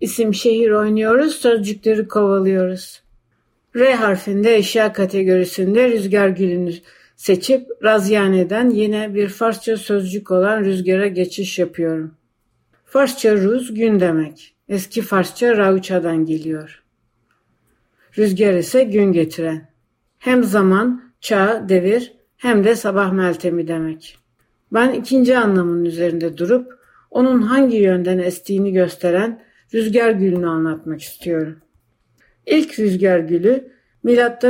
İsim şehir oynuyoruz, sözcükleri kovalıyoruz. R harfinde eşya kategorisinde rüzgar gülünü seçip Razyane'den yine bir Farsça sözcük olan rüzgara geçiş yapıyorum. Farsça ruz gün demek. Eski Farsça rauçadan geliyor. Rüzgar ise gün getiren. Hem zaman, çağ, devir hem de sabah meltemi demek. Ben ikinci anlamın üzerinde durup onun hangi yönden estiğini gösteren rüzgar gülünü anlatmak istiyorum. İlk rüzgar gülü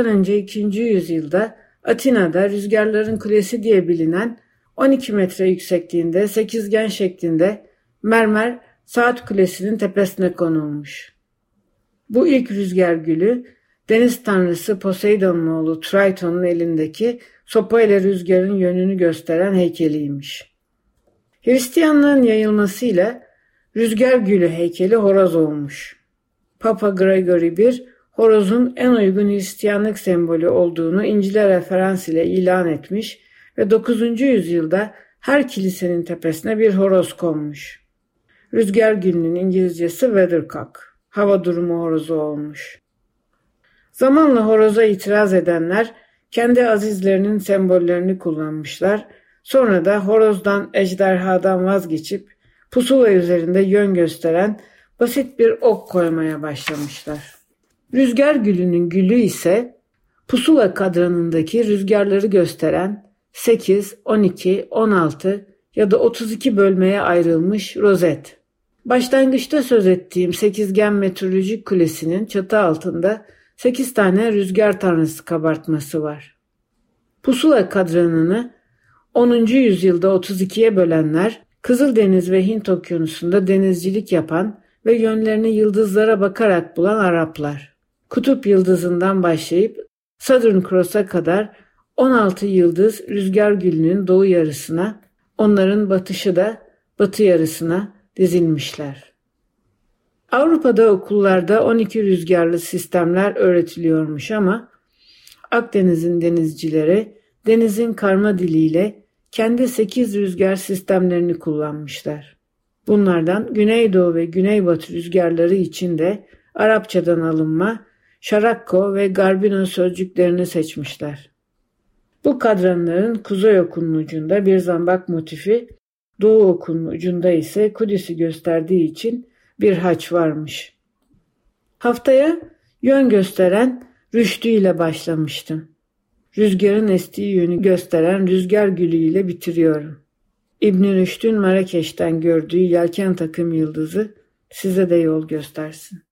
önce 2. yüzyılda Atina'da rüzgarların kulesi diye bilinen 12 metre yüksekliğinde sekizgen şeklinde mermer saat kulesinin tepesine konulmuş. Bu ilk rüzgar gülü deniz tanrısı Poseidon'un oğlu Triton'un elindeki sopayla rüzgarın yönünü gösteren heykeliymiş. Hristiyanlığın yayılmasıyla rüzgar gülü heykeli horoz olmuş. Papa Gregory I horozun en uygun Hristiyanlık sembolü olduğunu İncil'e referans ile ilan etmiş ve 9. yüzyılda her kilisenin tepesine bir horoz konmuş. Rüzgar gülünün İngilizcesi weathercock, hava durumu horozu olmuş. Zamanla horoza itiraz edenler kendi azizlerinin sembollerini kullanmışlar. Sonra da horozdan, ejderhadan vazgeçip pusula üzerinde yön gösteren basit bir ok koymaya başlamışlar. Rüzgar gülünün gülü ise pusula kadranındaki rüzgarları gösteren 8, 12, 16 ya da 32 bölmeye ayrılmış rozet. Başlangıçta söz ettiğim sekizgen meteorolojik kulesinin çatı altında 8 tane rüzgar tanrısı kabartması var. Pusula kadranını 10. yüzyılda 32'ye bölenler Kızıldeniz ve Hint okyanusunda denizcilik yapan ve yönlerini yıldızlara bakarak bulan Araplar. Kutup yıldızından başlayıp Southern Cross'a kadar 16 yıldız rüzgar gülünün doğu yarısına, onların batışı da batı yarısına dizilmişler. Avrupa'da okullarda 12 rüzgarlı sistemler öğretiliyormuş ama Akdeniz'in denizcileri denizin karma diliyle kendi 8 rüzgar sistemlerini kullanmışlar. Bunlardan Güneydoğu ve Güneybatı rüzgarları için de Arapçadan alınma Şarakko ve Garbino sözcüklerini seçmişler. Bu kadranların kuzey okunun ucunda bir zambak motifi, doğu okunun ucunda ise Kudüs'ü gösterdiği için bir haç varmış. Haftaya yön gösteren Rüştü ile başlamıştım. Rüzgarın estiği yönü gösteren rüzgar gülü ile bitiriyorum. İbn Rüşd'ün Marrakeş'ten gördüğü yelken takım yıldızı size de yol göstersin.